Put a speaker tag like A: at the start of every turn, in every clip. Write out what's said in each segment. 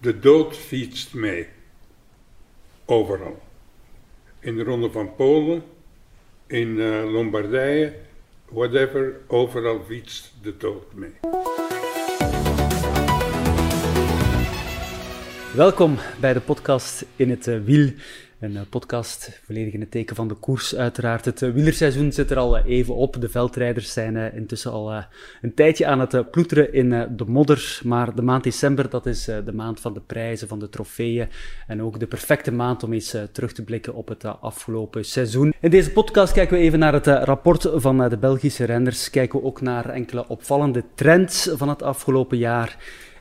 A: De dood fietst mee. Overal. In de Ronde van Polen, in eh, Lombardije, whatever, overal fietst de dood mee.
B: Welkom bij de podcast In het eh, Wiel. Een eh, podcast volledig in het teken van de koers, uiteraard. Het uh, wielerseizoen zit er al even op. De veldrijders zijn intussen al een tijdje aan het ploeteren in de modder. Maar de maand december, dat is de maand van de prijzen, van de trofeeën. En ook de perfecte maand om eens terug te blikken op het afgelopen seizoen. In deze podcast kijken we even naar het rapport van de Belgische renners. Kijken we ook naar enkele opvallende trends van het afgelopen jaar.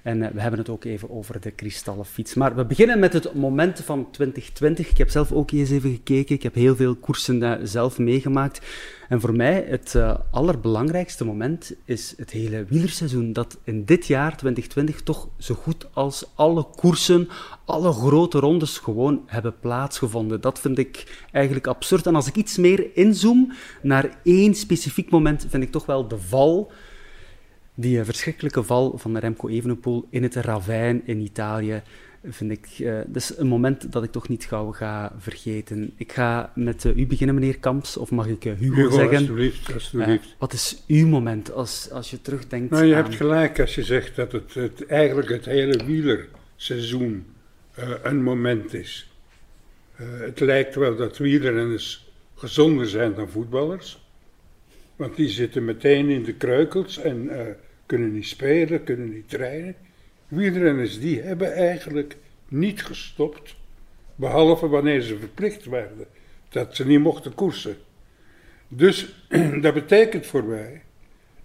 B: En eh, we hebben het ook even over de kristallen fiets. Maar we beginnen met het moment van 2020. Ik heb zelf ook eens even gekeken. Ik heb heel veel koersen uh, zelf meegemaakt. En voor mij het uh, allerbelangrijkste moment is het hele wielerseizoen. Dat in dit jaar, 2020, toch zo goed als alle koersen, alle grote rondes gewoon hebben plaatsgevonden. Dat vind ik eigenlijk absurd. En als ik iets meer inzoom naar één specifiek moment, vind ik toch wel de val die verschrikkelijke val van Remco Evenepoel in het ravijn in Italië vind ik, uh, dat is een moment dat ik toch niet gauw ga vergeten. Ik ga met uh, u beginnen, meneer Kamps, of mag ik uh, Hugo,
A: Hugo,
B: zeggen?
A: alsjeblieft, alsjeblieft.
B: wat is uw moment als, als je terugdenkt
A: Nou, je
B: aan...
A: hebt gelijk als je zegt dat het, het eigenlijk het hele wielerseizoen een moment is. het lijkt wel dat wielrenners gezonder zijn dan voetballers. Want die zitten meteen in de kreukels en kunnen niet spelen, kunnen niet trainen. Wielrenners die hebben eigenlijk niet gestopt, behalve wanneer ze verplicht werden, dat ze niet mochten koersen. Dus dat betekent voor mij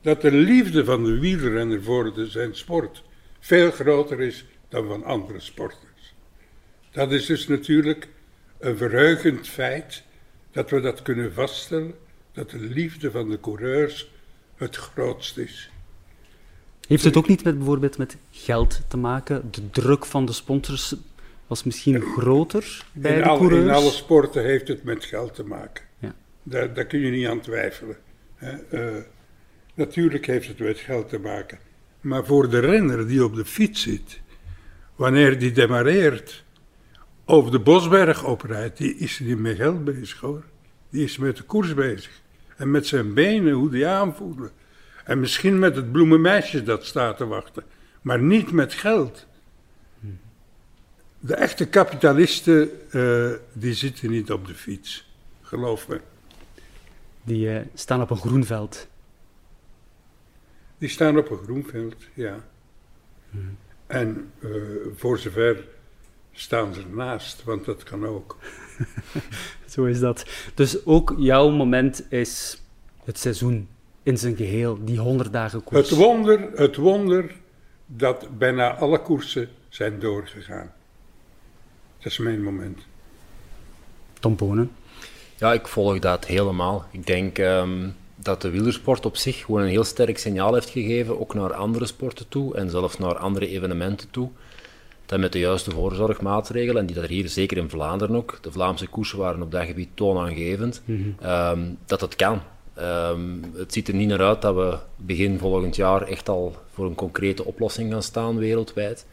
A: dat de liefde van de wielrenner voor de, zijn sport veel groter is dan van andere sporters. Dat is dus natuurlijk een verheugend feit dat we dat kunnen vaststellen, dat de liefde van de coureurs het grootst is.
B: Heeft het ook niet met bijvoorbeeld met geld te maken? De druk van de sponsors was misschien groter bij
A: in
B: de
A: alle? In alle sporten heeft het met geld te maken.
B: Ja.
A: Daar, daar kun je niet aan twijfelen. Uh, natuurlijk heeft het met geld te maken. Maar voor de renner die op de fiets zit, wanneer die demareert, of de Bosberg oprijdt, die is niet met geld bezig hoor. Die is met de koers bezig. En met zijn benen, hoe die aanvoelen. En misschien met het bloemenmeisje dat staat te wachten, maar niet met geld. De echte kapitalisten, uh, die zitten niet op de fiets, geloof me.
B: Die uh, staan op een groen veld.
A: Die staan op een groen veld, ja. Hmm. En uh, voor zover staan ze ernaast, want dat kan ook.
B: Zo is dat. Dus ook jouw moment is het seizoen in zijn geheel, die 100 dagen koers.
A: Het wonder, het wonder dat bijna alle koersen zijn doorgegaan. Dat is mijn moment.
B: Tom Ponen?
C: Ja, ik volg dat helemaal. Ik denk um, dat de wielersport op zich gewoon een heel sterk signaal heeft gegeven, ook naar andere sporten toe en zelfs naar andere evenementen toe. Dat met de juiste voorzorgmaatregelen, en die dat er hier zeker in Vlaanderen ook, de Vlaamse koersen waren op dat gebied toonaangevend, mm -hmm. um, dat het kan. Um, het ziet er niet naar uit dat we begin volgend jaar echt al voor een concrete oplossing gaan staan wereldwijd.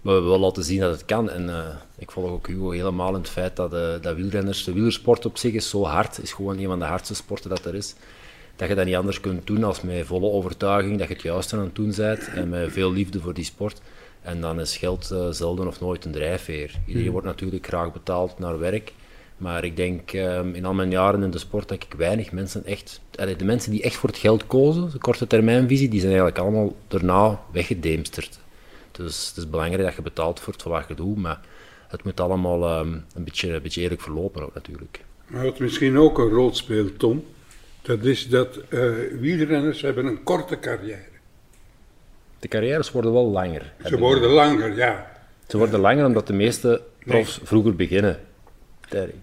C: Maar we willen laten zien dat het kan. En uh, ik volg ook Hugo helemaal in het feit dat, uh, dat wielrenners, de wielersport op zich is zo hard, is gewoon een van de hardste sporten dat er is. Dat je dat niet anders kunt doen als met volle overtuiging dat je het juiste aan het doen bent en met veel liefde voor die sport. En dan is geld uh, zelden of nooit een drijfveer. Iedereen mm. wordt natuurlijk graag betaald naar werk. Maar ik denk um, in al mijn jaren in de sport dat ik weinig mensen echt. De mensen die echt voor het geld kozen, de korte termijnvisie, die zijn eigenlijk allemaal daarna weggedemsterd. Dus het is belangrijk dat je betaalt voor wat je doet, maar het moet allemaal um, een, beetje, een beetje eerlijk verlopen ook natuurlijk.
A: Maar wat misschien ook een rol speelt, Tom, dat is dat uh, wielrenners hebben een korte carrière.
C: De carrières worden wel langer.
A: Ze worden langer, ja.
C: Ze worden langer omdat de meeste profs nee. vroeger beginnen.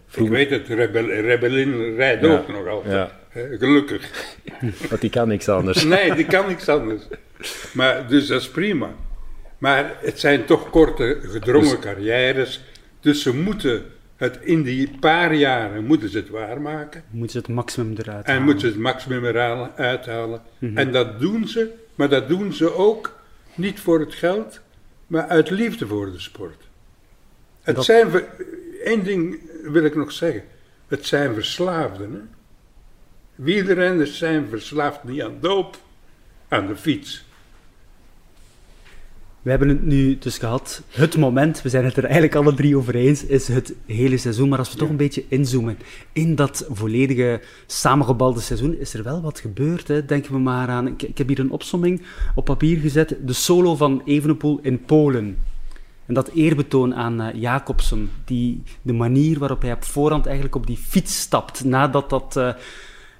A: Vroeger... Ik weet het, Rebel, Rebellin rijdt ja. ook nog altijd. Ja. Gelukkig.
C: Want die kan niks anders.
A: nee, die kan niks anders. Maar, dus dat is prima. Maar het zijn toch korte, gedrongen dus... carrières. Dus ze moeten het in die paar jaren moeten ze het waarmaken.
B: Moeten ze het maximum eruit
A: halen. En moeten ze het maximum eruit halen. Mm -hmm. En dat doen ze, maar dat doen ze ook niet voor het geld, maar uit liefde voor de sport. Het
B: Dat-
A: zijn, één ding wil ik nog zeggen, het zijn verslaafden. Hè? Wielrenners zijn verslaafd niet aan doop, aan de fiets.
B: We hebben het nu dus gehad. Het moment, we zijn het er eigenlijk alle drie over eens, is het hele seizoen. Maar als we toch een beetje inzoomen in dat volledige samengebalde seizoen, is er wel wat gebeurd. Hè? Denken we maar aan. Ik, ik heb hier een opsomming op papier gezet. De solo van Evenepoel in Polen. En dat eerbetoon aan eh, Jacobsen. Die, de manier waarop hij op voorhand eigenlijk op die fiets stapt. Nadat dat eh,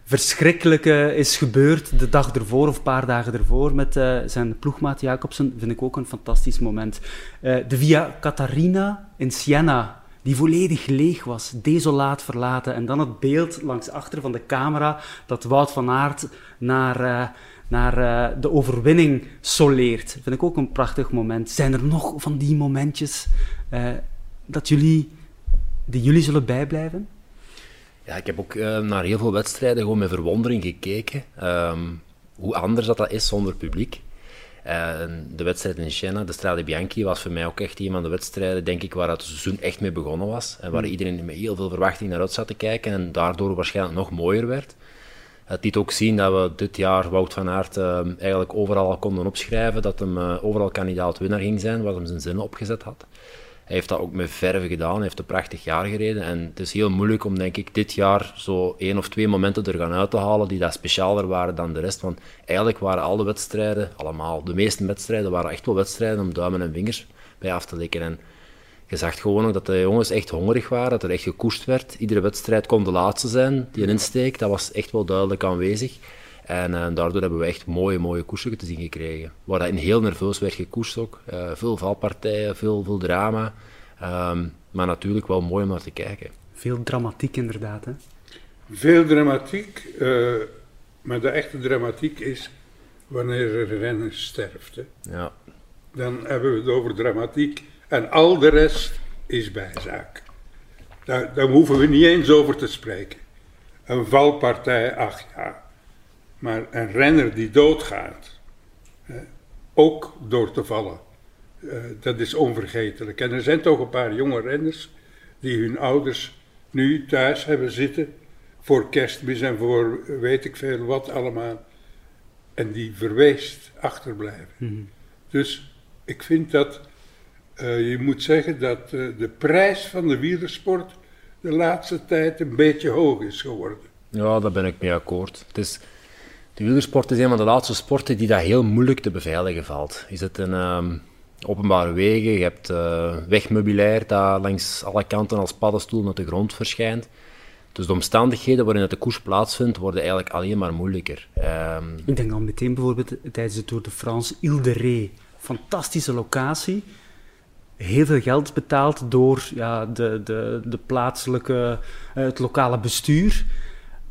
B: verschrikkelijke is gebeurd de dag ervoor of een paar dagen ervoor met eh, zijn ploegmaat Jacobsen, vind ik ook een fantastisch moment. De Via Catarina in Siena, die volledig leeg was, desolaat verlaten. En dan het beeld langs achter van de camera dat Wout van Aert naar, naar eh, de overwinning soleert. Vind ik ook een prachtig moment. Zijn er nog van die momentjes eh, dat jullie, die jullie zullen bijblijven?
C: Ja, ik heb ook eh, naar heel veel wedstrijden gewoon met verwondering gekeken. ehm, hoe anders dat, dat is zonder publiek. De wedstrijd in Siena, de Strade Bianchi, was voor mij ook echt een van de wedstrijden, denk ik, waar het seizoen echt mee begonnen was. En waar iedereen met heel veel verwachting naar uit zat te kijken en daardoor waarschijnlijk nog mooier werd. Het liet ook zien dat we dit jaar Wout van Aert eh, eigenlijk overal al konden opschrijven, dat hem eh, overal kandidaat winnaar ging zijn, wat hem zijn zinnen opgezet had. Hij heeft dat ook met verve gedaan, hij heeft een prachtig jaar gereden. En het is heel moeilijk om, denk ik, dit jaar zo één of twee momenten er gaan uit te halen die dat specialer waren dan de rest. Want eigenlijk waren alle wedstrijden, allemaal, de meeste wedstrijden, waren echt wel wedstrijden om duimen en vingers bij af te likken. En je zag gewoon ook dat de jongens echt hongerig waren, dat er echt gekoest werd. Iedere wedstrijd kon de laatste zijn, die een insteek, dat was echt wel duidelijk aanwezig. En eh, daardoor hebben we echt mooie, mooie koersen te zien gekregen. Waar dat in heel nerveus werd gekoest ook. Eh, veel valpartijen, veel, veel drama. Ehm, maar natuurlijk wel mooi om naar te kijken.
B: Veel dramatiek inderdaad. Hè?
A: Veel dramatiek, eh, maar de echte dramatiek is wanneer een renner sterft. Hè.
C: Ja,
A: Dan hebben we het over dramatiek en al de rest is bijzaak. Daar, daar hoeven we niet eens over te spreken. Een valpartij, ach ja. Maar een renner die doodgaat, ook door te vallen, eh, dat is onvergetelijk. En er zijn toch een paar jonge renners die hun ouders nu thuis hebben zitten voor kerstmis en voor weet ik veel wat allemaal. En die verweest achterblijven. Dus ik vind dat eh, je moet zeggen dat eh, de prijs van de wielersport de laatste tijd een beetje hoog is geworden.
C: ja daar ben ik mee akkoord. Het is, de wielersport is een van de laatste sporten die dat heel moeilijk te beveiligen valt. Je zit in ehm, openbare wegen, je hebt eh, wegmeubilair dat langs alle kanten als paddenstoel naar de grond verschijnt. Dus de omstandigheden waarin het de koers plaatsvindt, worden eigenlijk alleen maar moeilijker. Ehm,
B: Ik denk dan meteen bijvoorbeeld tijdens de Tour de France, Ile de Ré. Fantastische locatie. Heel veel geld betaald door ja, de, de, de plaatselijke, eh, het lokale bestuur.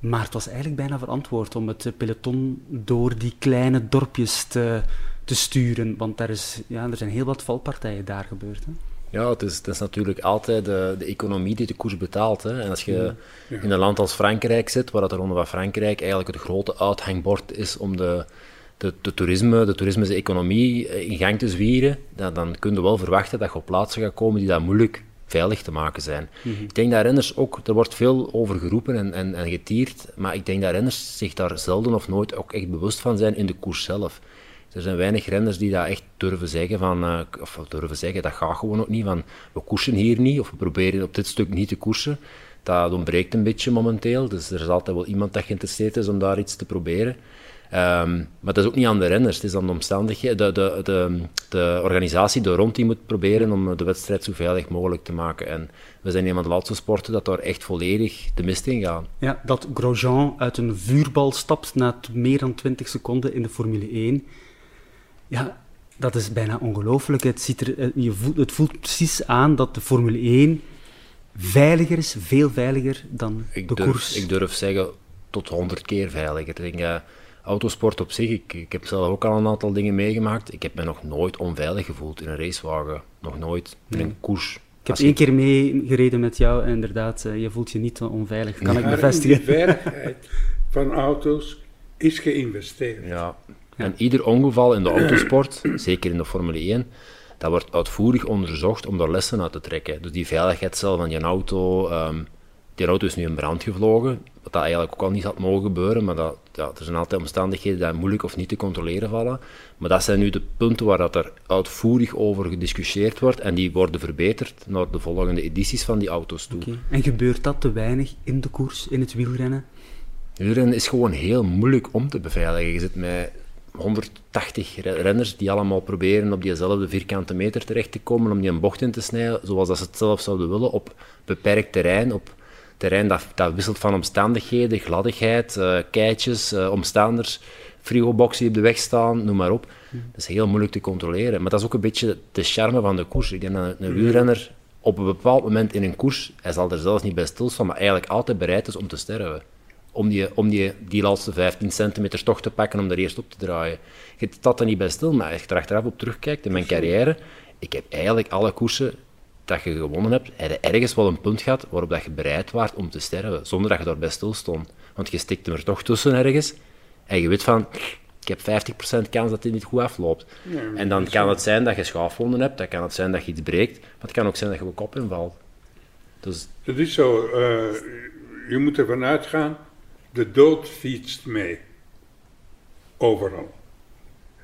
B: Maar het was eigenlijk bijna verantwoord om het peloton door die kleine dorpjes te, te sturen. Want daar is, ja, er zijn heel wat valpartijen daar gebeurd. Hè?
C: Ja, het is, het is natuurlijk altijd de, de economie die de koers betaalt. Hè. En als je
A: Ja.
C: in een land als Frankrijk zit, waar dat de Ronde van Frankrijk eigenlijk het grote uithangbord is om de, de, de toerisme, de toerismische economie eh, in gang te zwieren, dan, dan kun je wel verwachten dat je op plaatsen gaat komen die daar moeilijk veilig te maken zijn. Ik denk dat renners ook, er wordt veel over geroepen en, en, en getierd, maar ik denk dat renners zich daar zelden of nooit ook echt bewust van zijn in de koers zelf. Er zijn weinig renners die dat echt durven zeggen van, eh, of durven zeggen, dat gaat gewoon ook niet, van we koersen hier niet, of we proberen op dit stuk niet te koersen. Dat ontbreekt een beetje momenteel, dus er is altijd wel iemand dat geïnteresseerd is om daar iets te proberen. Ehm, maar dat is ook niet aan de renners, het is aan de omstandigheden, de, de, de, de organisatie er rond die moet proberen om de wedstrijd zo veilig mogelijk te maken. En we zijn een van de laatste sporten dat daar echt volledig de mist in gaat.
B: Ja, dat Grosjean uit een vuurbal stapt na meer dan 20 seconden in de Formule 1. Ja, dat is bijna ongelooflijk. Het, ziet er, eh, je voelt, het voelt precies aan dat de Formule 1 veiliger is, veel veiliger dan
C: Ik
B: de
C: durf,
B: koers.
C: ik durf zeggen tot 100 keer veiliger. Ik denk, eh, autosport op zich, ik, ik heb zelf ook al een aantal dingen meegemaakt. Ik heb me nog nooit onveilig gevoeld in een racewagen. Nog nooit in een koers.
B: Ik heb
C: Als je-
B: één keer meegereden met jou en inderdaad, eh, je voelt je niet onveilig. Kan ik bevestigen.
A: de veiligheid van auto's is geïnvesteerd.
C: Ja. En ieder ongeval in de autosport, zeker in de Formule 1, dat wordt uitvoerig onderzocht om daar lessen uit te trekken. Dus die veiligheidscel van je auto, ehm, die auto is nu in brand gevlogen, wat dat eigenlijk ook al niet had mogen gebeuren, maar dat, ja, er zijn altijd omstandigheden die moeilijk of niet te controleren vallen. Maar dat zijn nu de punten waar dat er uitvoerig over gediscussieerd wordt en die worden verbeterd naar de volgende edities van die auto's toe.
B: En gebeurt dat te weinig in de koers, in het wielrennen?
C: Wielrennen is gewoon heel moeilijk om te beveiligen. Je zit met 180 re- renners die allemaal proberen op diezelfde vierkante meter terecht te komen om die een bocht in te snijden, zoals dat ze het zelf zouden willen, op beperkt terrein, op terrein dat, dat wisselt van omstandigheden, gladdigheid, eh keitjes, eh, omstaanders, frigoboxen die op de weg staan, noem maar op. Dat is heel moeilijk te controleren. Maar dat is ook een beetje de charme van de koers. Ik denk dat een, een wielrenner op een bepaald moment in een koers, hij zal er zelfs niet bij stilstaan, maar eigenlijk altijd bereid is om te sterven om die, om die, die laatste 15 centimeter toch te pakken om er eerst op te draaien. Je staat er niet bij stil, maar als je er achteraf op terugkijkt in mijn carrière, ik heb eigenlijk alle koersen dat je gewonnen hebt, heb je ergens wel een punt gehad waarop dat je bereid waart om te sterven, zonder dat je daarbij stil stond. Want je stikt hem er toch tussen ergens en je weet van, ik heb 50% kans dat dit niet goed afloopt. en dan kan het zijn dat je schaafwonden hebt, dan kan het zijn dat je iets breekt, maar het kan ook zijn dat je op kop invalt. Dus
A: Het is zo, eh, je moet ervan uitgaan, de dood fietst mee. Overal.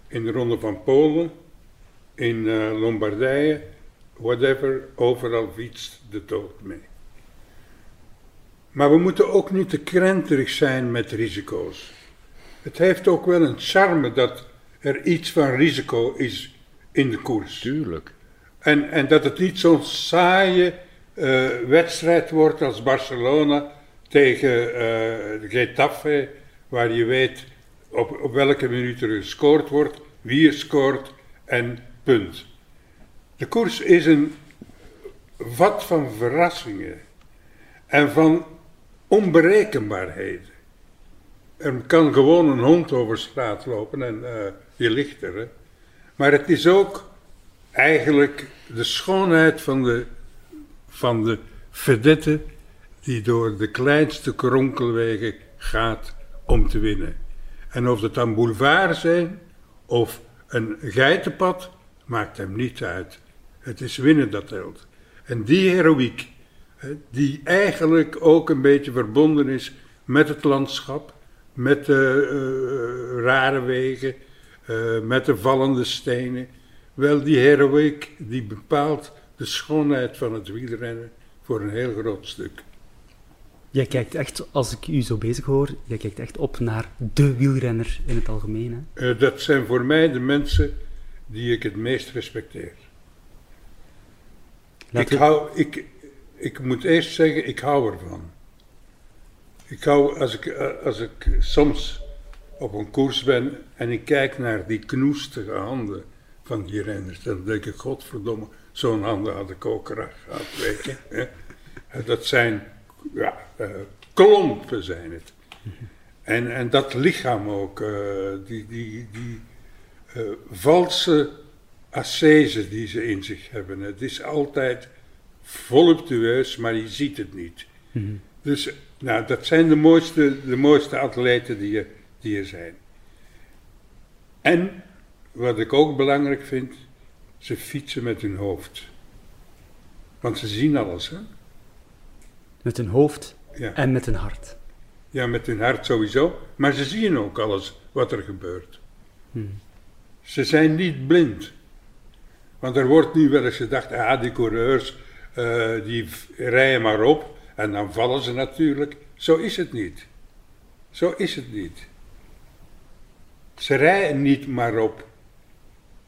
A: In de Ronde van Polen, in eh, Lombardije, whatever, overal fietst de dood mee. Maar we moeten ook niet te krenterig zijn met risico's. Het heeft ook wel een charme dat er iets van risico is in de koers.
C: tuurlijk.
A: En, en dat het niet zo'n saaie eh, wedstrijd wordt als Barcelona tegen eh Getafe, waar je weet op, op welke minuut er gescoord wordt, wie er scoort en punt. De koers is een vat van verrassingen en van onberekenbaarheden. Er kan gewoon een hond over straat lopen en eh, je ligt er. Maar het is ook eigenlijk de schoonheid van de, van de vedette die door de kleinste kronkelwegen gaat om te winnen. En of het dan boulevard zijn of een geitenpad, maakt hem niet uit. Het is winnen dat telt. En die heroïek, die eigenlijk ook een beetje verbonden is met het landschap, met de eh, rare wegen, eh, met de vallende stenen. Wel, die heroïek die bepaalt de schoonheid van het wielrennen voor een heel groot stuk.
B: Jij kijkt echt, als ik u zo bezig hoor, jij kijkt echt op naar de wielrenner in het algemeen. Hè?
A: Eh, dat zijn voor mij de mensen die ik het meest respecteer.
B: Laten
A: ik, hou, ik, ik moet eerst zeggen, ik hou ervan. Ik hou, als ik, eh, als ik soms op een koers ben en ik kijk naar die knoestige handen van die renners, dan denk ik, godverdomme, zo'n handen had ik ook graag gehad, weet je. hè. Eh, Dat zijn, ja, eh, klompen zijn het. En, en dat lichaam ook, die, die, die eh, valse ascese die ze in zich hebben. Het is altijd voluptueus, maar je ziet het niet. Dus nou, dat zijn de mooiste, de mooiste atleten die er, die er zijn. En, wat ik ook belangrijk vind, ze fietsen met hun hoofd. Want ze zien alles, hè?
B: Met een hoofd
A: Ja.
B: en met een hart.
A: Ja, met hun hart sowieso, maar ze zien ook alles wat er gebeurt. Ze zijn niet blind. Want er wordt nu wel eens gedacht, ah, die coureurs, eh, die rijden maar op en dan vallen ze natuurlijk. Zo is het niet. Zo is het niet. Ze rijden niet maar op.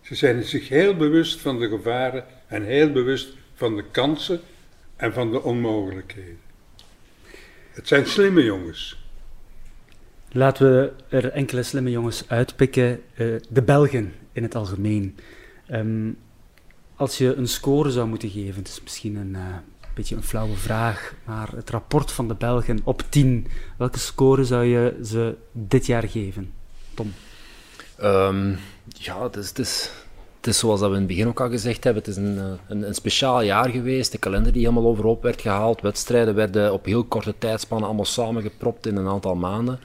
A: Ze zijn zich heel bewust van de gevaren en heel bewust van de kansen en van de onmogelijkheden. Het zijn slimme jongens.
B: Laten we er enkele slimme jongens uitpikken. Eh, de Belgen in het algemeen. Ehm, als je een score zou moeten geven, het is misschien een eh, beetje een flauwe vraag, maar het rapport van de Belgen op 10, welke score zou je ze dit jaar geven? Tom.
C: Ehm, ja, het is, het, is, het is zoals we in het begin ook al gezegd hebben. Het is een, eh, een, een speciaal jaar geweest. De kalender die helemaal overhoop werd gehaald. Wedstrijden werden op heel korte tijdspannen allemaal samengepropt in een aantal maanden.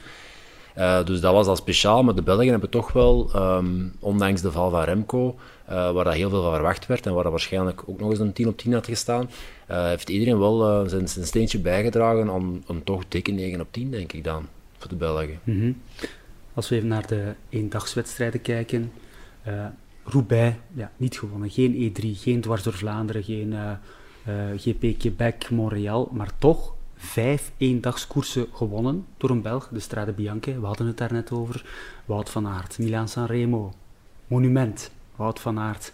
C: Uh, dus dat was al speciaal, maar de Belgen hebben toch wel, um, ondanks de val van Remco, uh, waar dat heel veel van verwacht werd en waar dat waarschijnlijk ook nog eens een 10 op 10 had gestaan, uh, heeft iedereen wel zijn, zijn, steentje bijgedragen aan een toch dikke 9 op 10, denk ik dan, voor de Belgen.
B: -hmm. Als we even naar de eendagswedstrijden kijken, Roubaix, ja, niet gewonnen. Geen E3, geen dwars door Vlaanderen, geen GP Quebec, Montreal, maar toch vijf eendagskoersen gewonnen door een Belg, de Strade Bianche. We hadden het daar net over. Wout van Aert, Milaan Sanremo, Monument, Wout van Aert.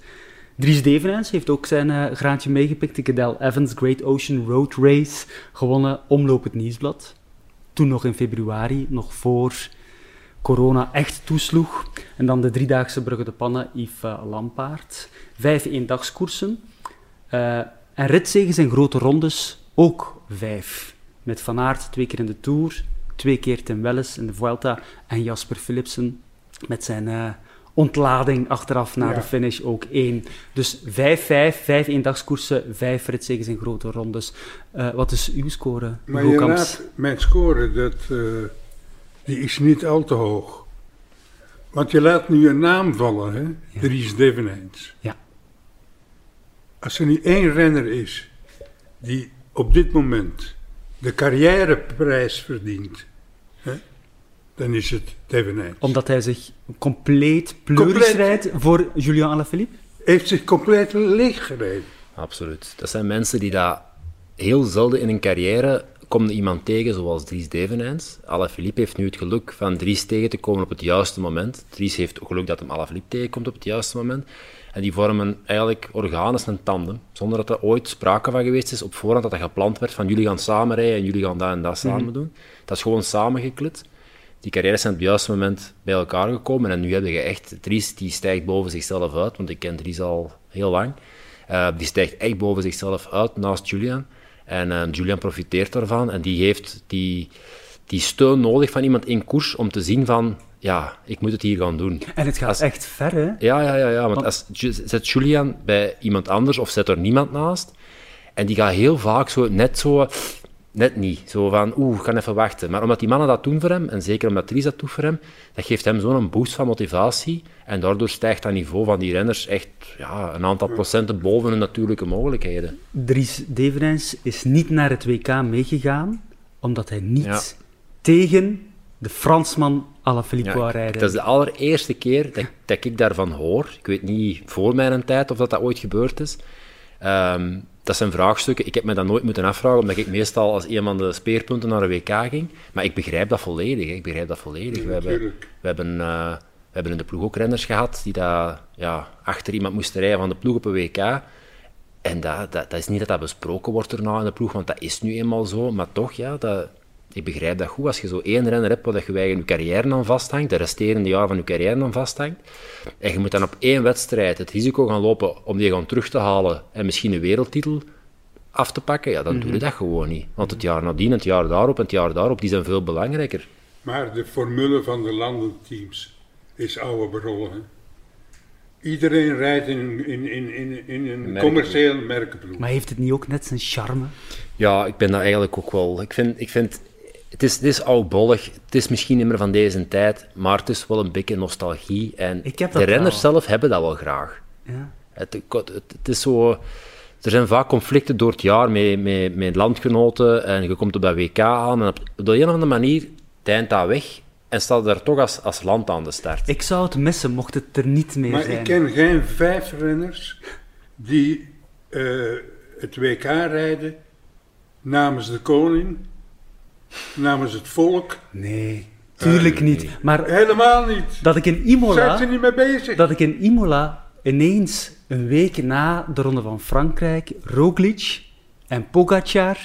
B: Dries Devenens heeft ook zijn uh, graantje meegepikt. De Cadel Evans Great Ocean Road Race gewonnen, omloop het nieuwsblad. Toen nog in februari, nog voor corona echt toesloeg. En dan de driedaagse Brugge de Pannen, Yves uh, Lampaard. Vijf eendagskoersen. Uh, en ritzegens en grote rondes ook vijf. Met Van Aert twee keer in de Tour, twee keer ten Welles in de Vuelta en Jasper Philipsen met zijn ontlading achteraf na de finish ook één. Dus vijf, vijf, vijf eendagskoersen, vijf ritzegens in grote rondes. Uh, wat is uw score?
A: Maar laat mijn score, dat, uh, die is niet al te hoog. Want je laat nu een naam vallen, hè? Ja. Dries Devenijns.
B: Ja.
A: Als er nu één renner is die op dit moment de carrièreprijs verdient, hè, dan is het Devenijns.
B: Omdat hij zich compleet pleuris rijdt voor Julian Alaphilippe?
A: Heeft zich compleet leeggereden.
C: Absoluut. Dat zijn mensen die daar heel zelden in een carrière komt iemand tegen zoals Dries Devenijns. Alaphilippe heeft nu het geluk van Dries tegen te komen op het juiste moment. Dries heeft het geluk dat hem Alaphilippe tegenkomt op het juiste moment. En die vormen eigenlijk organisch een tandem, zonder dat er ooit sprake van geweest is op voorhand dat dat gepland werd van jullie gaan samen rijden en jullie gaan dat en dat samen mhm. doen. Dat is gewoon samengeklit. Die carrières zijn op het juiste moment bij elkaar gekomen en nu heb je echt, Dries die stijgt boven zichzelf uit, want ik ken Dries al heel lang. Uh, die stijgt echt boven zichzelf uit naast Julian. En uh, Julian profiteert daarvan en die heeft die, die steun nodig van iemand in koers om te zien van ja, ik moet het hier gaan doen.
B: En het gaat echt ver, hè?
C: Ja, ja, ja. ja want, Als, zet Julian bij iemand anders of zet er niemand naast. En die gaat heel vaak zo, net zo, net niet. Zo van, oeh, ik kan even wachten. Maar omdat die mannen dat doen voor hem, en zeker omdat Dries dat doet voor hem, dat geeft hem zo'n boost van motivatie. En daardoor stijgt dat niveau van die renners echt ja, een aantal procenten boven hun natuurlijke mogelijkheden.
B: Dries Deverijns is niet naar het WK meegegaan, omdat hij niet tegen de Fransman Alaphilippe ja, wou rijden.
C: Dat is de allereerste keer dat, dat, ik daarvan hoor. Ik weet niet voor mijn tijd of dat, dat ooit gebeurd is. Um, dat zijn vraagstukken. Ik heb me dat nooit moeten afvragen, omdat ik meestal als een van de speerpunten naar een WK ging. Maar ik begrijp dat volledig. Hè. Ik begrijp dat volledig. we, hebben, we, hebben, uh, we hebben in de ploeg ook renners gehad die daar ja, achter iemand moesten rijden van de ploeg op een WK. En dat, dat, dat is niet dat dat besproken wordt erna in de ploeg, want dat is nu eenmaal zo. Maar toch, ja, dat, ik begrijp dat goed. Als je zo één renner hebt waar je eigen je carrière aan vasthangt, de resterende jaar van je carrière aan vasthangt, en je moet dan op één wedstrijd het risico gaan lopen om die gaan terug te halen en misschien een wereldtitel af te pakken, ja, dan doe je mhm. dat gewoon niet. Want het jaar nadien, het jaar daarop en het jaar daarop, die zijn veel belangrijker.
A: Maar de formule van de landenteams is oude berollen. Iedereen rijdt in, in, in, in, in een commercieel merkenploeg.
B: Maar heeft het niet ook net zijn charme?
C: Ja, ik ben daar eigenlijk ook wel... Ik vind, ik vind het is, het is oudbollig, het is misschien niet meer van deze tijd, maar het is wel een beetje nostalgie. En de renners zelf hebben dat wel graag.
B: Ja.
C: Het, het, het, is zo... Er zijn vaak conflicten door het jaar met, met, met landgenoten en je komt op dat WK aan en op, de een of andere manier deint dat weg en staat er toch als, als land aan de start.
B: Ik zou het missen mocht het er niet meer
A: maar
B: zijn.
A: Maar ik ken geen vijf renners die uh, het WK rijden namens de koning namens het volk.
B: Nee, tuurlijk niet. Maar
A: Helemaal niet.
B: Dat ik in Imola.
A: Zijn niet mee bezig?
B: Dat ik in Imola ineens een week na de Ronde van Frankrijk Roglic en Pogacar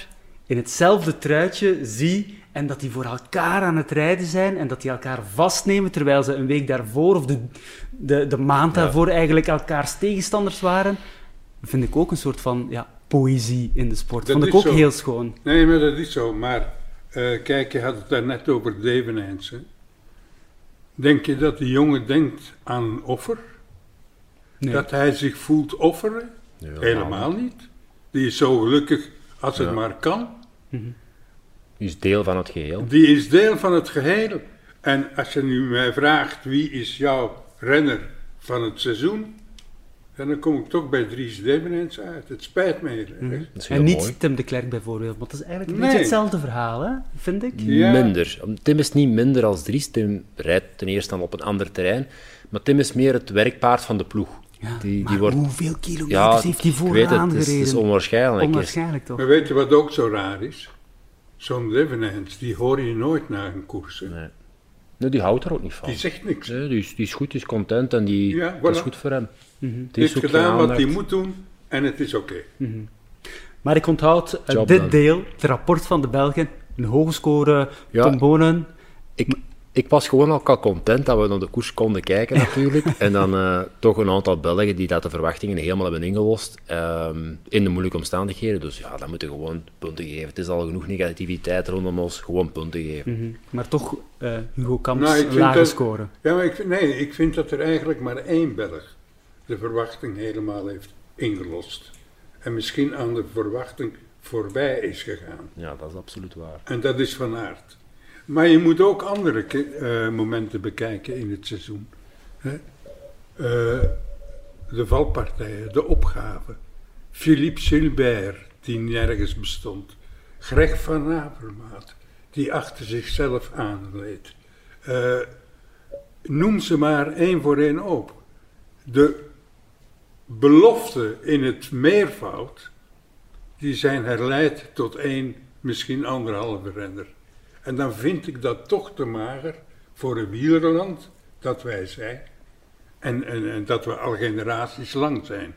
B: in hetzelfde truitje zie en dat die voor elkaar aan het rijden zijn en dat die elkaar vastnemen terwijl ze een week daarvoor of de, de, de maand daarvoor eigenlijk elkaars tegenstanders waren, vind ik ook een soort van ja, poëzie in de sport. Dat vond ik ook heel schoon.
A: Nee, maar dat is zo. Maar uh, kijk, je had het daar net over Devenijns. Denk je dat die jongen denkt aan een offer? Nee. Dat hij zich voelt offeren? Helemaal niet. Die is zo gelukkig als het maar kan.
C: Die is deel van het geheel.
A: Die is deel van het geheel. En als je nu mij vraagt wie is jouw renner van het seizoen, dan kom ik toch bij Dries Devenens uit. Het spijt me heel erg.
B: Mhm. En niet
C: mooi.
B: Tim de Klerk bijvoorbeeld, want dat is eigenlijk een
A: Nee.
B: beetje hetzelfde verhaal, hè? vind ik.
A: Ja.
C: Minder. Tim is niet minder als Dries. Tim rijdt ten eerste dan op een ander terrein. Maar Tim is meer het werkpaard van de ploeg.
B: Ja,
C: Die,
B: maar
C: die wordt,
B: hoeveel kilometers
C: ja,
B: heeft hij
C: ik weet het, het is, het
B: gereden?
C: is onwaarschijnlijk.
B: Onwaarschijnlijk toch?
A: Maar weet je wat ook zo raar is? Zo'n Devenens, die hoor je nooit na een koers. hè.
C: Nee. Nee, die houdt er ook niet van.
A: Die zegt niks.
C: Nee, die, is, die is goed, die is content en die,
A: Ja,
C: dat is goed voor hem.
B: Mhm.
C: Die
A: Die heeft gedaan wat hij moet doen en het is oké.
B: Maar ik onthoud eh,
C: Job
B: dit deel, het rapport van de Belgen, een hoge score,
C: Ja.
B: Tom Bonen.
C: Ik, ik was gewoon ook al content dat we naar de koers konden kijken natuurlijk. en dan eh, toch een aantal Belgen die dat de verwachtingen helemaal hebben ingelost. ehm, in de moeilijke omstandigheden. Dus ja, dan moeten we gewoon punten geven. Het is al genoeg negativiteit rondom ons. Gewoon punten geven.
B: Mhm. Maar toch eh, Hugo Kamps
A: Nou, ik
B: een
A: vind
B: lage
A: dat-
B: score.
A: Ja, maar ik vind, nee, ik vind dat er eigenlijk maar één Belg de verwachting helemaal heeft ingelost. En misschien aan de verwachting voorbij is gegaan.
C: Ja, dat is absoluut waar.
A: En dat is van aard. Maar je moet ook andere eh, momenten bekijken in het seizoen. Hè? Eh, de valpartijen, de opgaven. Philippe Gilbert, die nergens bestond. Greg van Avermaat, die achter zichzelf aanreed. Eh, noem ze maar één voor één op. De beloften in het meervoud, die zijn herleid tot één, misschien anderhalve renner. En dan vind ik dat toch te mager voor een wielerland dat wij zijn. En, en, dat we al generaties lang zijn.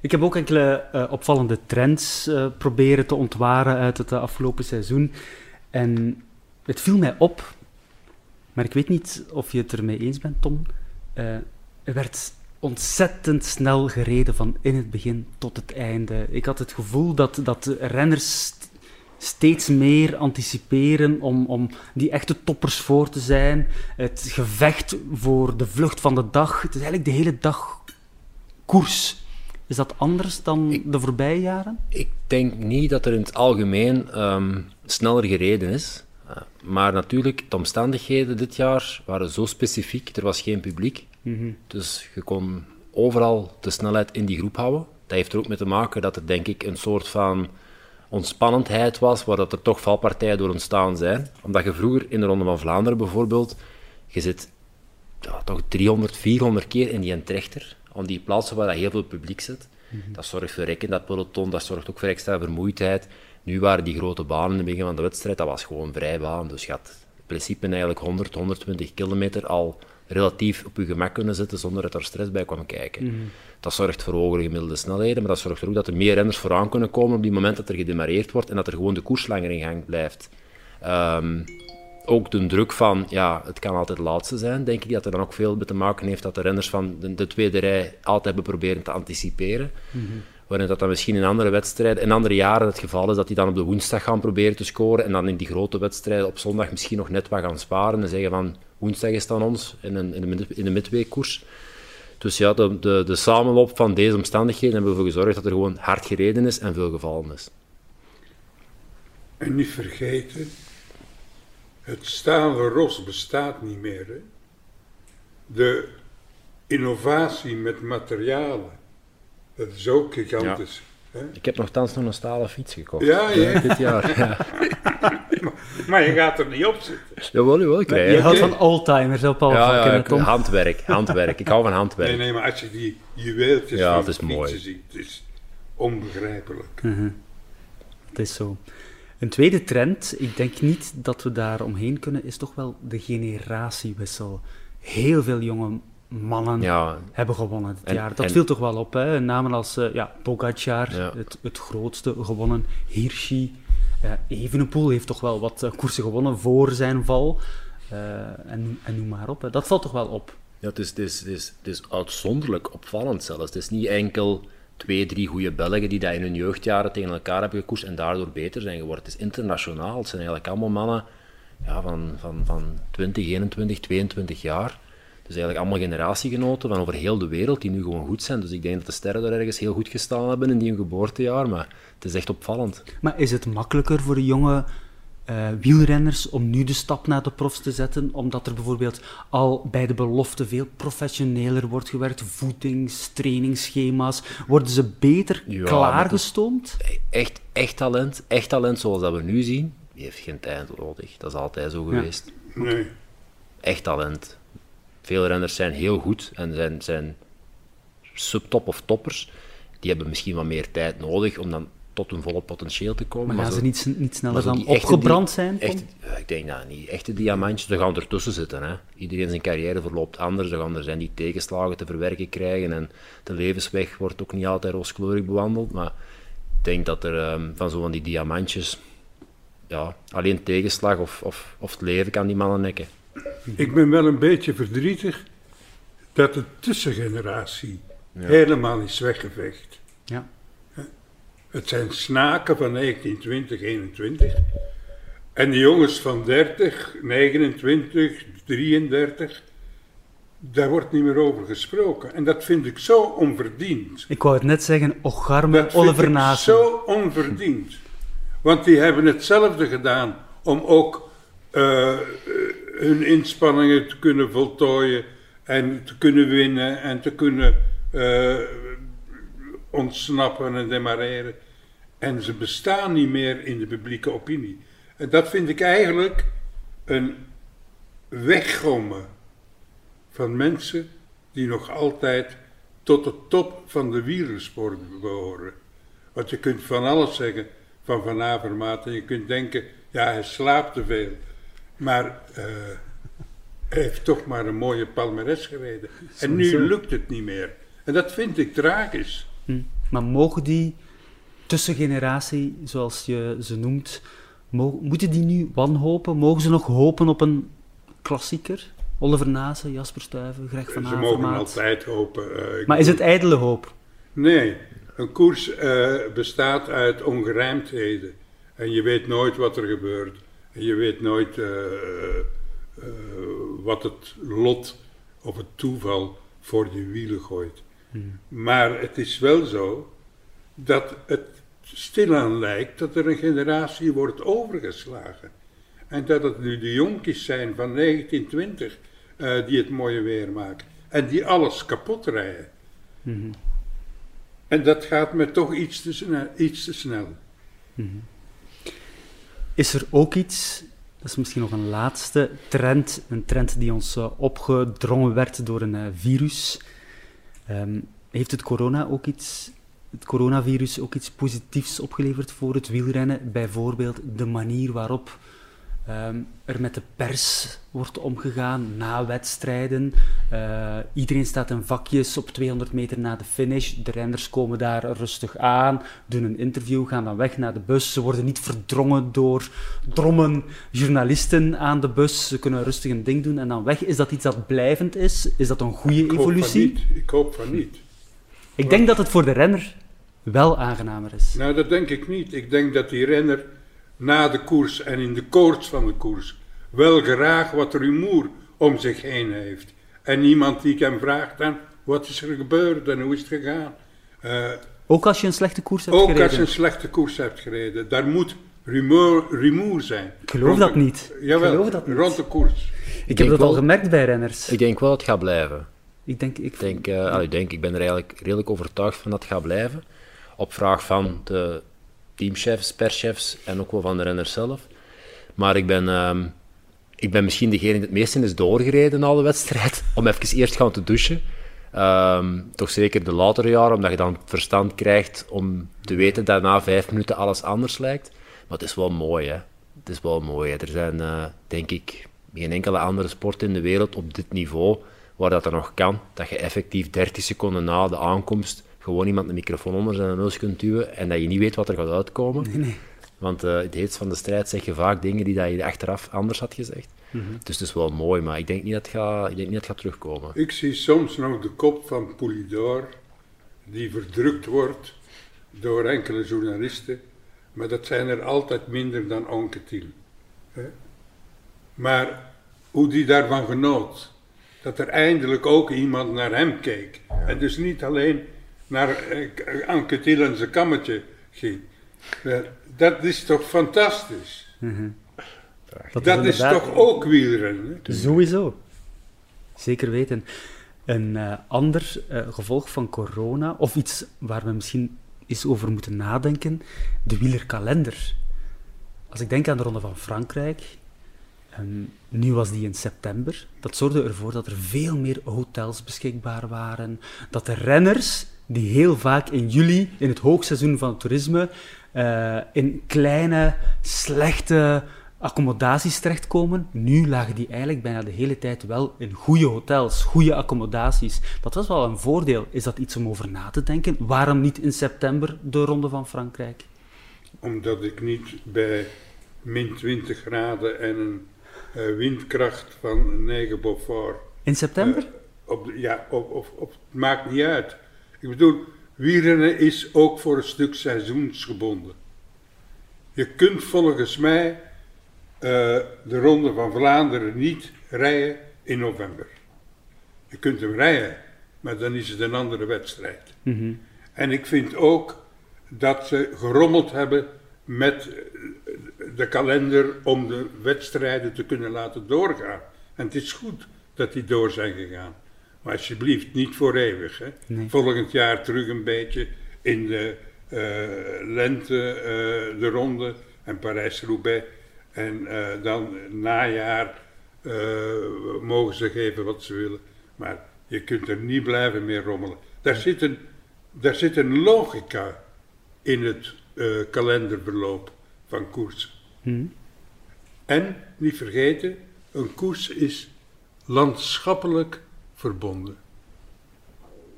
B: Ik heb ook enkele eh, opvallende trends eh, proberen te ontwaren uit het eh, afgelopen seizoen. En het viel mij op, maar ik weet niet of je het ermee eens bent, Tom. Er werd ontzettend snel gereden van in het begin tot het einde. Ik had het gevoel dat, dat renners steeds meer anticiperen om, om die echte toppers voor te zijn. Het gevecht voor de vlucht van de dag. Het is eigenlijk de hele dag koers. Is dat anders dan
C: Ik-
B: de voorbije jaren?
C: Ik denk niet dat er in het algemeen ehm, sneller gereden is. Eh, maar natuurlijk, de omstandigheden dit jaar waren zo specifiek. Er was geen publiek. Dus je kon overal de snelheid in die groep houden. Dat heeft er ook mee te maken dat er denk ik een soort van ontspannendheid was, waar dat er toch valpartijen door ontstaan zijn. Omdat je vroeger in de Ronde van Vlaanderen bijvoorbeeld, je zit ja, toch 300, 400 keer in die entrechter, aan die plaatsen waar dat heel veel publiek zit. Dat zorgt voor rekken, dat peloton, dat zorgt ook voor extra vermoeidheid. Nu waren die grote banen in het begin van de wedstrijd, dat was gewoon vrijbaan. Dus je had in principe eigenlijk 100, 120 kilometer al relatief op je gemak kunnen zitten zonder dat er stress bij kwam kijken. Dat zorgt voor hogere gemiddelde snelheden, maar dat zorgt er ook dat er meer renners vooraan kunnen komen op die moment dat er gedemareerd wordt en dat er gewoon de koers langer in gang blijft. Ehm, ook de druk van, ja, het kan altijd laatste zijn, denk ik, dat er dan ook veel mee te maken heeft dat de renners van de, de tweede rij altijd hebben proberen te anticiperen. Waarin dat dan misschien in andere wedstrijden, in andere jaren het geval is dat die dan op de woensdag gaan proberen te scoren en dan in die grote wedstrijden op zondag misschien nog net wat gaan sparen en zeggen van woensdag is aan ons in, een, in de, in de midweekkoers. Dus ja, de, de, de samenloop van deze omstandigheden hebben ervoor gezorgd dat er gewoon hard gereden is en veel gevallen is.
A: En niet vergeten, het stalen ros bestaat niet meer. Hè? De innovatie met materialen, dat is ook gigantisch.
C: Ik heb nogthans nog een stalen fiets gekocht.
A: Ja, ja.
C: Dit jaar. Ja.
A: Maar je gaat er niet op zitten.
C: Jawel, jawel, ik
B: Je houdt van oldtimers op al
C: Ja, ja, ik- handwerk, handwerk. Ik hou van handwerk.
A: Nee, nee, maar als je die juweeltjes
C: Ja,
A: van
C: het is
A: fietsen
C: mooi.
A: ziet, het is onbegrijpelijk.
B: Het is zo. Een tweede trend, ik denk niet dat we daar omheen kunnen, is toch wel de generatiewissel. Heel veel jonge mannen
C: Ja,
B: hebben gewonnen dit
C: En-
B: jaar. Dat
C: en-
B: viel toch wel op, hè? Namen als uh, ja, Pogacar,
C: Ja.
B: het, het grootste gewonnen, Hirschi. Uh, Evenepoel heeft toch wel wat uh, koersen gewonnen voor zijn val. Uh, en, en noem maar op. Hè. Dat valt toch wel op.
C: ja het, is, het, is, het, is, het is uitzonderlijk opvallend zelfs. Het is niet enkel twee, drie goede Belgen die dat in hun jeugdjaren tegen elkaar hebben gekoerst en daardoor beter zijn geworden. Het is internationaal. Het zijn eigenlijk allemaal mannen ja, van, van, van 20, 21, 22 jaar. Dus eigenlijk allemaal generatiegenoten van over heel de wereld die nu gewoon goed zijn. Dus ik denk dat de sterren daar ergens heel goed gestaan hebben in die hun geboortejaar. Maar het is echt opvallend.
B: Maar is het makkelijker voor de jonge eh, wielrenners om nu de stap naar de profs te zetten, omdat er bijvoorbeeld al bij de belofte veel professioneler wordt gewerkt, voedings, trainingsschema's, worden ze beter
C: Ja,
B: klaargestoomd?
C: Echt, echt talent, echt talent zoals dat we nu zien, die heeft geen tijd nodig. Dat is altijd zo geweest.
A: Nee.
C: Echt talent. Veel renners zijn heel goed en zijn, zijn subtop of toppers. Die hebben misschien wat meer tijd nodig om dan tot hun volle potentieel te komen.
B: Maar gaan
C: zo-
B: ze niet, niet sneller dan opgebrand zijn?
C: Echte, ik denk dat niet. Echte diamantjes, ze gaan ertussen zitten. Hè. Iedereen zijn carrière verloopt anders. Er gaan er zijn die tegenslagen te verwerken krijgen. En de levensweg wordt ook niet altijd rooskleurig bewandeld. Maar ik denk dat er ehm, van zo van die diamantjes... Ja, alleen tegenslag of, of, of het leven kan die mannen nekken.
A: Ik ben wel een beetje verdrietig dat de tussengeneratie helemaal is weggeveegd.
B: Ja.
A: Het zijn snaken van 1920, 21. En de jongens van 30, 29, 33, daar wordt niet meer over gesproken. En dat vind ik zo onverdiend.
B: Ik wou het net zeggen, ocharme
A: Dat vind
B: Oliver
A: ik zo onverdiend. Want die hebben hetzelfde gedaan om ook eh, eh, hun inspanningen te kunnen voltooien en te kunnen winnen en te kunnen eh, ontsnappen en demareren. En ze bestaan niet meer in de publieke opinie. En dat vind ik eigenlijk een weggommen van mensen die nog altijd tot de top van de wielersport behoren. Want je kunt van alles zeggen van Van Avermaat en je kunt denken, ja hij slaapt te veel. Maar eh, hij heeft toch maar een mooie palmares gereden. En nu lukt het niet meer. En dat vind ik tragisch.
B: Hm. Maar mogen die tussengeneratie, zoals je ze noemt, mo- moeten die nu wanhopen? Mogen ze nog hopen op een klassieker? Oliver Nase, Jasper Stuyven, Greg van
A: Ze mogen
B: Avermaat.
A: altijd hopen. eh,
B: Maar is het ijdele hoop?
A: Nee, een koers eh, bestaat uit ongerijmdheden. En je weet nooit wat er gebeurt. Je weet nooit eh, eh, wat het lot of het toeval voor je wielen gooit. Maar het is wel zo dat het stilaan lijkt dat er een generatie wordt overgeslagen. En dat het nu de jonkies zijn van 1920 eh, die het mooie weer maken. En die alles kapot rijden. En dat gaat me toch iets te snel. Iets te snel.
B: Is er ook iets, dat is misschien nog een laatste trend, een trend die ons eh, opgedrongen werd door een eh, virus. Ehm, heeft het corona ook iets, het coronavirus ook iets positiefs opgeleverd voor het wielrennen? Bijvoorbeeld de manier waarop ehm, er met de pers wordt omgegaan na wedstrijden. Eh, iedereen staat in vakjes op 200 meter na de finish. De renners komen daar rustig aan, doen een interview, gaan dan weg naar de bus. Ze worden niet verdrongen door drommen journalisten aan de bus. Ze kunnen rustig een ding doen en dan weg. Is dat iets dat blijvend is? Is dat een goede
A: Ik hoop van
B: evolutie?
A: niet. Ik hoop van niet.
B: Ik denk dat het voor de renner wel aangenamer is.
A: Nou, dat denk ik niet. Ik denk dat die renner na de koers en in de koorts van de koers wel graag wat rumoer om zich heen heeft. En iemand die hem vraagt dan, wat is er gebeurd en hoe is het gegaan? Eh,
B: Ook als je een slechte koers hebt
A: ook
B: gereden.
A: als je een slechte koers hebt gereden, daar moet rumoer, rumoer zijn.
B: Ik geloof
A: Rond
B: dat
A: de-
B: niet. Ik
A: Jawel,
B: geloof dat niet.
A: rond de koers.
B: Ik heb dat al gemerkt bij renners.
C: Ik denk wel dat het gaat blijven.
B: Ik denk, ik,
C: denk, eh, ik denk, ik ben er eigenlijk redelijk overtuigd van dat het gaat blijven. Op vraag van de teamchefs, perschefs en ook wel van de renners zelf. Maar ik ben, ehm, ik ben misschien degene die het meest in is doorgereden na de wedstrijd. Om even eerst gaan te douchen. Ehm, toch zeker de latere jaren, omdat je dan verstand krijgt om te weten dat na vijf minuten alles anders lijkt. Maar het is wel mooi, hè. Het is wel mooi. Hè. Er zijn, eh, denk ik, geen enkele andere sport in de wereld op dit niveau waar dat er nog kan, dat je effectief 30 seconden na de aankomst gewoon iemand een microfoon onder zijn neus kunt duwen en dat je niet weet wat er gaat uitkomen.
B: Nee, nee.
C: Want eh het heetst van de strijd zeg je vaak dingen die dat je achteraf anders had gezegd. Dus het is wel mooi, maar ik denk niet dat het gaat, ik denk niet dat het gaat terugkomen.
A: Ik zie soms nog de kop van Poulidor, die verdrukt wordt door enkele journalisten, maar dat zijn er altijd minder dan Onketil. Maar hoe die daarvan genoot, dat er eindelijk ook iemand naar hem keek. En dus niet alleen naar eh, en zijn kammetje ging. Dat is toch fantastisch?
B: Dat,
A: Dat is toch ook wielrennen? hè?
B: Sowieso. Zeker weten. Een eh, ander eh, gevolg van corona, of iets waar we misschien eens over moeten nadenken, de wielerkalender. Als ik denk aan de Ronde van Frankrijk, en nu was die in september, dat zorgde ervoor dat er veel meer hotels beschikbaar waren, dat de renners, die heel vaak in juli, in het hoogseizoen van het toerisme, eh, in kleine, slechte accommodaties terechtkomen. Nu lagen die eigenlijk bijna de hele tijd wel in goede hotels, goede accommodaties. Dat was wel een voordeel. Is dat iets om over na te denken? Waarom niet in september de Ronde van Frankrijk?
A: Omdat ik niet bij min 20 graden en een eh, windkracht van 9 Beaufort.
B: In september?
A: eh, op de- ja, op, op, op, het maakt niet uit. Ik bedoel, wielrennen is ook voor een stuk seizoensgebonden. Je kunt volgens mij eh, de Ronde van Vlaanderen niet rijden in november. Je kunt hem rijden, maar dan is het een andere wedstrijd.
B: Mhm.
A: En ik vind ook dat ze gerommeld hebben met eh, de kalender om de wedstrijden te kunnen laten doorgaan. En het is goed dat die door zijn gegaan. Maar alsjeblieft, niet voor eeuwig. Hè.
B: Nee.
A: Volgend jaar terug een beetje in de eh, lente, eh, de ronde en Parijs-Roubaix. En eh, dan najaar mogen ze geven wat ze willen. Maar je kunt er niet blijven meer rommelen. Daar zit een, daar zit een logica in het kalenderverloop van koersen.
B: Mhm.
A: En, niet vergeten, een koers is landschappelijk verbonden.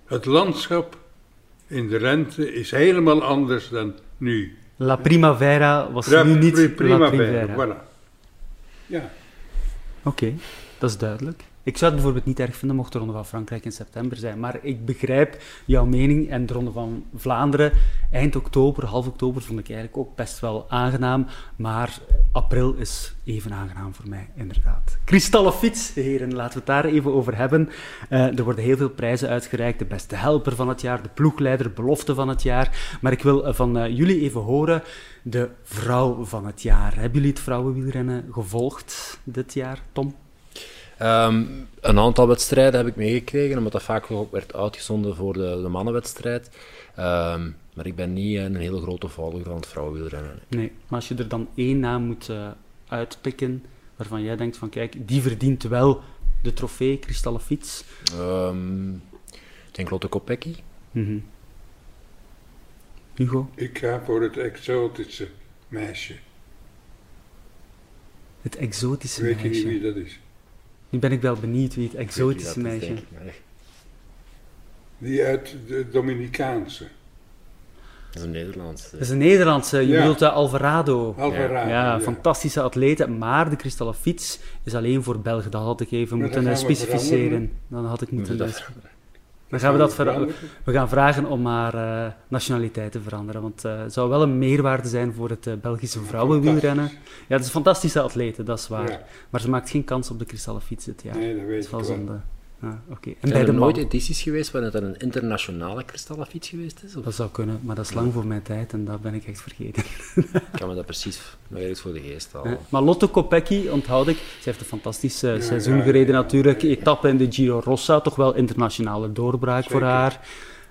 A: Het landschap in de lente is helemaal anders dan nu.
B: La Primavera was nu niet
A: pri-
B: La
A: primavera,
B: Primavera.
A: voilà. Ja,
B: Oké, dat is duidelijk. Ik zou het bijvoorbeeld niet erg vinden mocht de Ronde van Frankrijk in september zijn, maar ik begrijp jouw mening en de Ronde van Vlaanderen eind oktober, half oktober vond ik eigenlijk ook best wel aangenaam, maar april is even aangenaam voor mij, inderdaad. Kristallen fiets, heren, laten we het daar even over hebben. Eh, er worden heel veel prijzen uitgereikt, de beste helper van het jaar, de ploegleider, belofte van het jaar, maar ik wil eh, van eh, jullie even horen, de vrouw van het jaar. Hebben jullie het vrouwenwielrennen gevolgd dit jaar, Tom?
C: Ehm, een aantal wedstrijden heb ik meegekregen, omdat dat vaak ook werd uitgezonden voor de, de mannenwedstrijd. Ehm, maar ik ben niet een hele grote volger van het vrouwenwielrennen.
B: Nee, maar als je er dan één naam moet eh, uitpikken waarvan jij denkt van kijk, die verdient wel de trofee Kristallen Fiets.
C: Ehm, ik denk Lotte Kopecky.
B: Mhm. Hugo,
A: ik ga voor het exotische meisje.
B: het exotische
A: Weet je niet
B: meisje.
A: wie dat is?
B: Nu ben ik wel benieuwd wie het exotische meisje
C: het is, denk ik, maar
A: Die uit de Dominicaanse.
C: Dat is een Nederlands.
B: Dat is een Nederlandse, je
A: Ja.
B: bedoelt uh, Alvarado.
A: Alvarado.
B: Ja, fantastische atleten, maar de Kristallen Fiets is alleen voor Belgen. Dat had ik even
A: Maar
B: moeten eh, specificeren. Dan had ik moeten...
C: Dat-
B: Dan gaan we dat
A: veranderen.
B: We gaan vragen om haar eh, nationaliteit te veranderen, want eh, het zou wel een meerwaarde zijn voor het eh, Belgische vrouwenwielrennen. Ja, het is een fantastische atlete, dat is waar.
A: Ja.
B: Maar ze maakt geen kans op de kristallen fiets dit jaar.
A: Nee, dat
B: dat
A: weet
B: is
A: ik
B: wel
A: wel.
B: zonde. Ah. En
C: Zijn er
B: de
C: nooit
B: man,
C: edities geweest waarin het een internationale kristallenfiets geweest is? Of
B: dat zou kunnen, maar dat is lang voor mijn tijd en dat ben ik echt vergeten.
C: kan me dat precies nog ergens voor de geest halen?
B: Maar Lotto Kopecky, onthoud ik, ze heeft een fantastisch
A: Ja,
B: seizoen
A: ja,
B: gereden
A: ja,
B: natuurlijk. Etappe in de Giro Rossa, toch wel internationale doorbraak voor haar.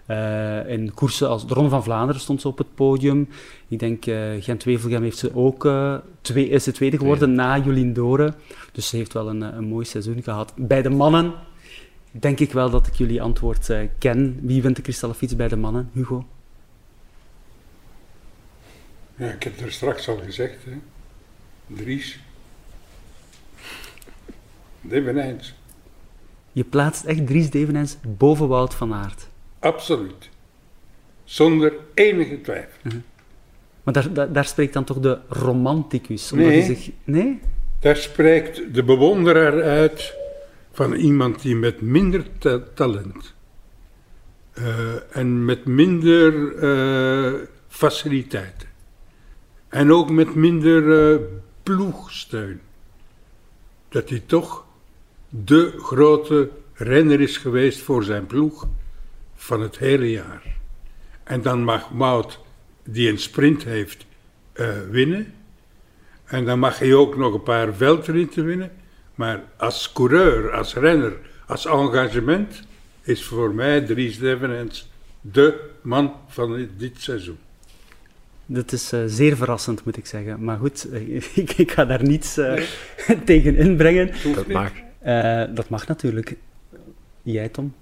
B: Eh, in koersen als de Ronde van Vlaanderen stond ze op het podium. Ik denk eh Gent-Wevelgem heeft ze ook eh, twee, is ze tweede geworden na Jolien Dore. Dus ze heeft wel een, een mooi seizoen gehad. Bij de mannen denk ik wel dat ik jullie antwoord eh, ken. Wie wint de kristallen fiets bij de mannen, Hugo?
A: Ja, ik heb er straks al gezegd, hè. Dries. Devenijns.
B: Je plaatst echt Dries Devenijns boven Wout van Aert.
A: Absoluut. Zonder enige twijfel.
B: Maar daar, daar, daar spreekt dan toch de romanticus? Omdat
A: Nee.
B: zich, nee?
A: Daar spreekt de bewonderaar uit van iemand die met minder ta- talent eh, en met minder eh, faciliteiten en ook met minder eh, ploegsteun, dat hij toch de grote renner is geweest voor zijn ploeg van het hele jaar. En dan mag Mout, die een sprint heeft, winnen. En dan mag je ook nog een paar veldritten winnen. Maar als coureur, als renner, als engagement is voor mij Dries Devenens de man van dit seizoen.
B: Dat is uh, zeer verrassend, moet ik zeggen. Maar goed, ik, ik, ga daar niets uh, tegen inbrengen.
C: Dat mag.
B: Uh, dat mag natuurlijk. Jij, Tom?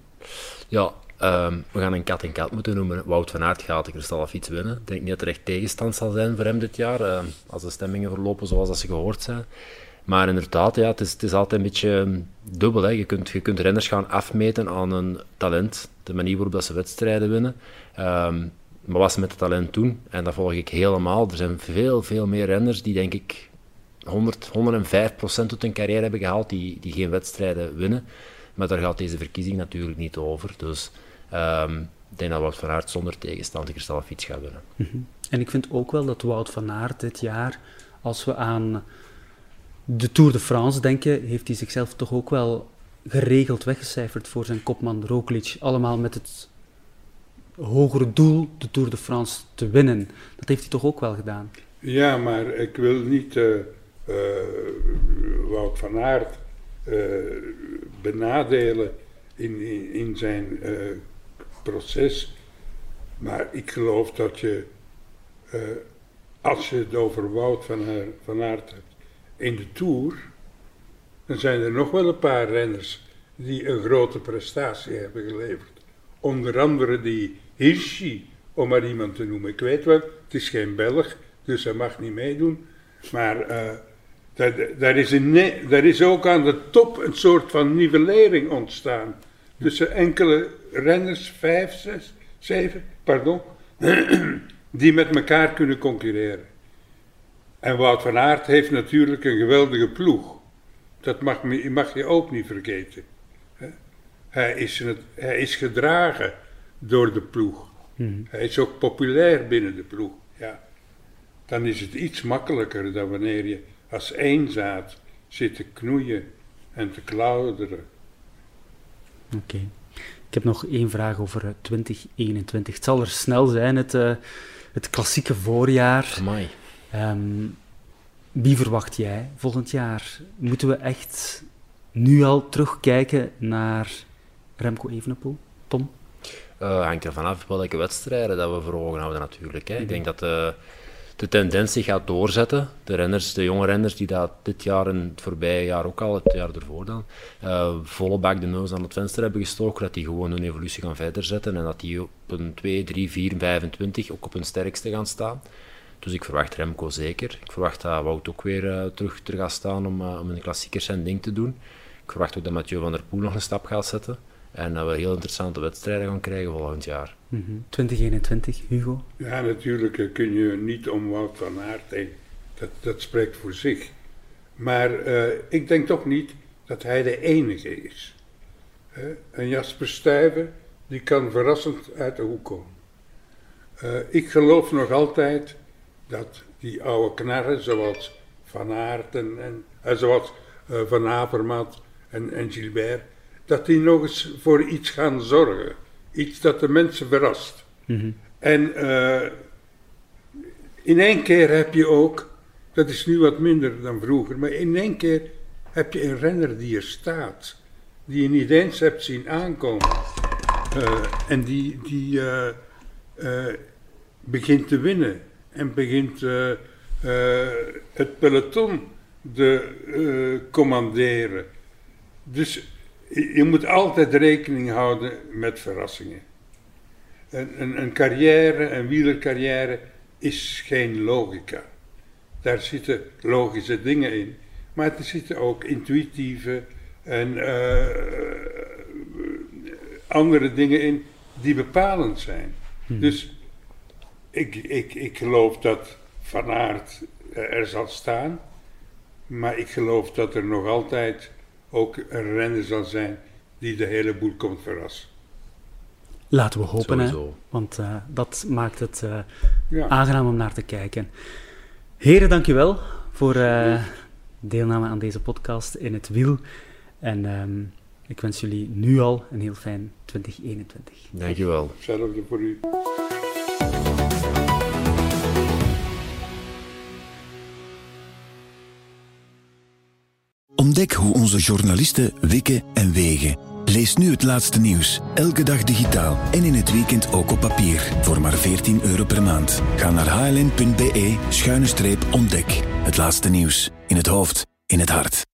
C: Ja, um, we gaan een kat en kat moeten noemen. Wout van Aert gaat de kristallen fiets winnen. Ik denk niet dat er echt tegenstand zal zijn voor hem dit jaar, uh, als de stemmingen verlopen zoals dat ze gehoord zijn. Maar inderdaad, ja, het, is, het is altijd een beetje um, dubbel. Hè. Je, kunt, je kunt renners gaan afmeten aan een talent, de manier waarop ze wedstrijden winnen. Um, maar wat ze met het talent doen, en dat volg ik helemaal. Er zijn veel, veel meer renners die, denk ik, 100, 105 procent tot hun carrière hebben gehaald, die, die geen wedstrijden winnen. Maar daar gaat deze verkiezing natuurlijk niet over. Dus um, ik denk dat Wout van Aert zonder tegenstand de kristallen fiets gaat winnen.
B: -hmm. En ik vind ook wel dat Wout van Aert dit jaar, als we aan de Tour de France denken, heeft hij zichzelf toch ook wel geregeld weggecijferd voor zijn kopman Roglic. Allemaal met het hogere doel de Tour de France te winnen. Dat heeft hij toch ook wel gedaan?
A: Ja, maar ik wil niet uh, uh, Wout van Aert uh, benadelen in, in, in zijn proces. Maar ik geloof dat je, als je het over Wout van, Aert, van Aert hebt in de Tour, dan zijn er nog wel een paar renners die een grote prestatie hebben geleverd. Onder andere die Hirschi, om maar iemand te noemen. Ik weet wel, het is geen Belg, dus hij mag niet meedoen. Maar uh, daar, daar, is is ook aan de top een soort van nivellering ontstaan. Tussen enkele renners, vijf, zes, zeven, pardon, die met elkaar kunnen concurreren. En Wout van Aert heeft natuurlijk een geweldige ploeg. Dat mag, mag je ook niet vergeten. Hij is, het, hij is gedragen door de ploeg.
B: Mhm.
A: Hij is ook populair binnen de ploeg. Ja. Dan is het iets makkelijker dan wanneer je als eenzaad zit te knoeien en te klauderen.
B: Oké. Ik heb nog één vraag over 2021. Het zal er snel zijn, het, uh, het klassieke voorjaar.
C: Amai.
B: Um, wie verwacht jij volgend jaar? Moeten we echt nu al terugkijken naar Remco Evenepoel? Tom?
C: Uh, hangt er vanaf welke wedstrijden dat we voor ogen houden natuurlijk. Hè. Ik denk dat de, de tendens zich gaat doorzetten. De renners, de jonge renners die dat dit jaar en het voorbije jaar ook al, het jaar ervoor dan, uh, volle bak de neus aan het venster hebben gestoken, dat die gewoon hun evolutie gaan verder zetten en dat die op een 2, 3, 4, 25 ook op hun sterkste gaan staan. Dus ik verwacht Remco zeker. Ik verwacht dat Wout ook weer uh, terug, terug gaat staan om, uh, om een klassieker zijn ding te doen. Ik verwacht ook dat Mathieu van der Poel nog een stap gaat zetten. En dat we heel interessante wedstrijden gaan krijgen volgend jaar.
B: Mm -hmm. 2021, Hugo?
A: Ja, natuurlijk kun je niet om Wout van Aert heen. Dat, dat spreekt voor zich. Maar uh, ik denk toch niet dat hij de enige is. Uh, en Jasper Stuyven, die kan verrassend uit de hoek komen. Uh, ik geloof nog altijd dat die oude knarren, zoals Van Aert en, en zoals Van Avermaat en, en Gilbert, dat die nog eens voor iets gaan zorgen. Iets dat de mensen verrast.
B: Mm -hmm.
A: En uh, in één keer heb je ook, dat is nu wat minder dan vroeger, maar in één keer heb je een renner die er staat. Die je niet eens hebt zien aankomen. Uh, en die, die uh, begint te winnen. En begint het peloton te commanderen. Dus je moet altijd rekening houden met verrassingen. Een, een, een, carrière, een wielercarrière, is geen logica. Daar zitten logische dingen in, maar er zitten ook intuïtieve en uh, andere dingen in die bepalend zijn.
B: Hmm.
A: Dus ik, ik, ik geloof dat Van Aert er zal staan, maar ik geloof dat er nog altijd ook een renner zal zijn die de hele boel komt verrassen.
B: Laten we hopen, hè? Want uh, dat maakt het uh,
A: Ja.
B: aangenaam om naar te kijken. Heren, dankjewel voor uh, deelname aan deze podcast in het wiel. En ehm, ik wens jullie nu al een heel fijn 2021.
C: Dankjewel.
A: Hetzelfde voor u.
D: Ontdek hoe onze journalisten wikken en wegen. Lees nu het laatste nieuws, elke dag digitaal en in het weekend ook op papier, voor maar 14 euro per maand. Ga naar hln.be-ontdek. Het laatste nieuws, in het hoofd, in het hart.